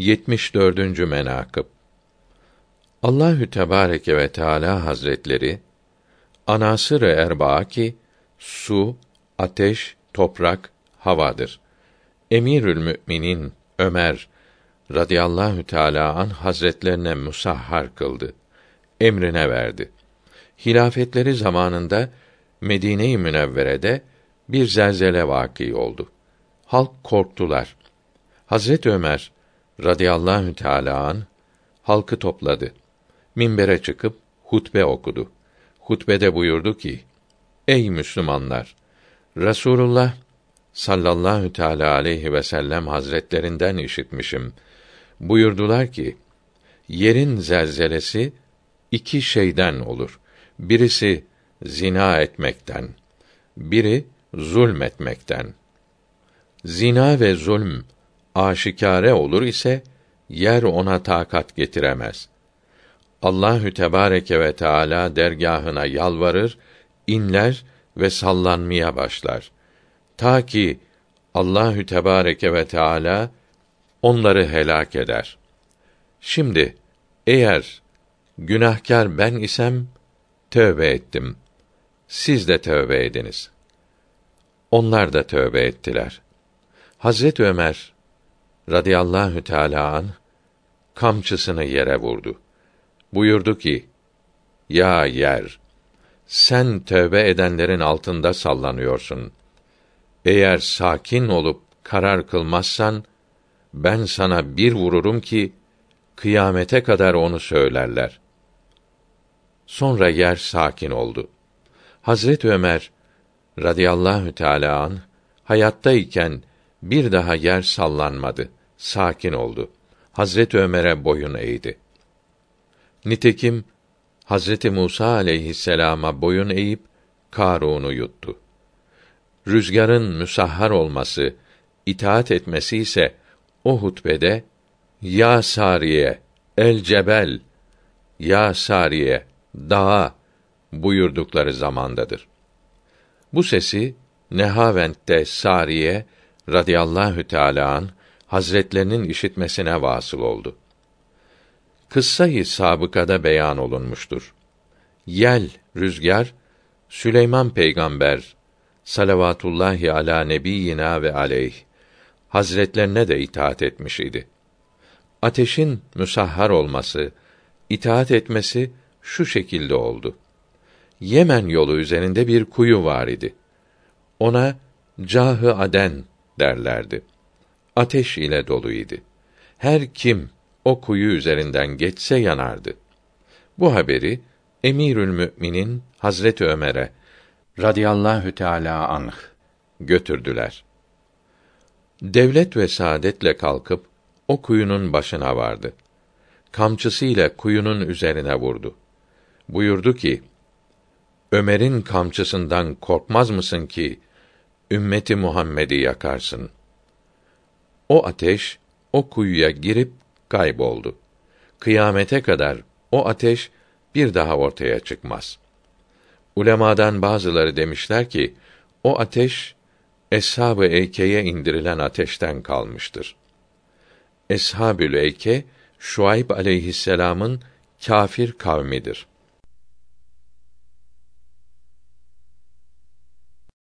74. menakıb Allahü Tebareke ve Teala Hazretleri anasır erbaa ki su, ateş, toprak, havadır. Emirül Müminin Ömer radıyallahu teala an hazretlerine musahhar kıldı. Emrine verdi. Hilafetleri zamanında Medine-i Münevvere'de bir zelzele vaki oldu. Halk korktular. Hazret Ömer radıyallahu teala an halkı topladı. Minbere çıkıp hutbe okudu. Hutbede buyurdu ki: Ey Müslümanlar! Rasulullah sallallahu teala aleyhi ve sellem hazretlerinden işitmişim. Buyurdular ki: Yerin zelzelesi iki şeyden olur. Birisi zina etmekten, biri zulmetmekten. Zina ve zulm aşikare olur ise yer ona takat getiremez. Allahü Tebareke ve Teala dergahına yalvarır, inler ve sallanmaya başlar. Ta ki Allahü Tebareke ve Teala onları helak eder. Şimdi eğer günahkar ben isem tövbe ettim. Siz de tövbe ediniz. Onlar da tövbe ettiler. Hazret Ömer radıyallahu teala an kamçısını yere vurdu. Buyurdu ki: Ya yer, sen tövbe edenlerin altında sallanıyorsun. Eğer sakin olup karar kılmazsan ben sana bir vururum ki kıyamete kadar onu söylerler. Sonra yer sakin oldu. Hazret Ömer radıyallahu teala an hayattayken bir daha yer sallanmadı, sakin oldu. Hazret Ömer'e boyun eğdi. Nitekim Hazreti Musa aleyhisselama boyun eğip Karun'u yuttu. Rüzgarın müsahhar olması, itaat etmesi ise o hutbede ya Sariye el cebel ya Sariye dağa buyurdukları zamandadır. Bu sesi Nehavent'te Sariye radıyallahu teala an hazretlerinin işitmesine vasıl oldu. Kıssayı sabıkada beyan olunmuştur. Yel, rüzgar, Süleyman peygamber salavatullahi ala nebiyyina ve aleyh hazretlerine de itaat etmiş idi. Ateşin müsahhar olması, itaat etmesi şu şekilde oldu. Yemen yolu üzerinde bir kuyu var idi. Ona Cahı Aden derlerdi. Ateş ile doluydu. Her kim o kuyu üzerinden geçse yanardı. Bu haberi Emirül Müminin Hazret Ömer'e radıyallahu teala anh götürdüler. Devlet ve saadetle kalkıp o kuyunun başına vardı. Kamçısıyla kuyunun üzerine vurdu. Buyurdu ki: Ömer'in kamçısından korkmaz mısın ki ümmeti Muhammed'i yakarsın? O ateş o kuyuya girip kayboldu. Kıyamete kadar o ateş bir daha ortaya çıkmaz. Ulemadan bazıları demişler ki o ateş Eshab-ı Eyke'ye indirilen ateşten kalmıştır. Eshabül Eyke Şuayb aleyhisselam'ın kâfir kavmidir.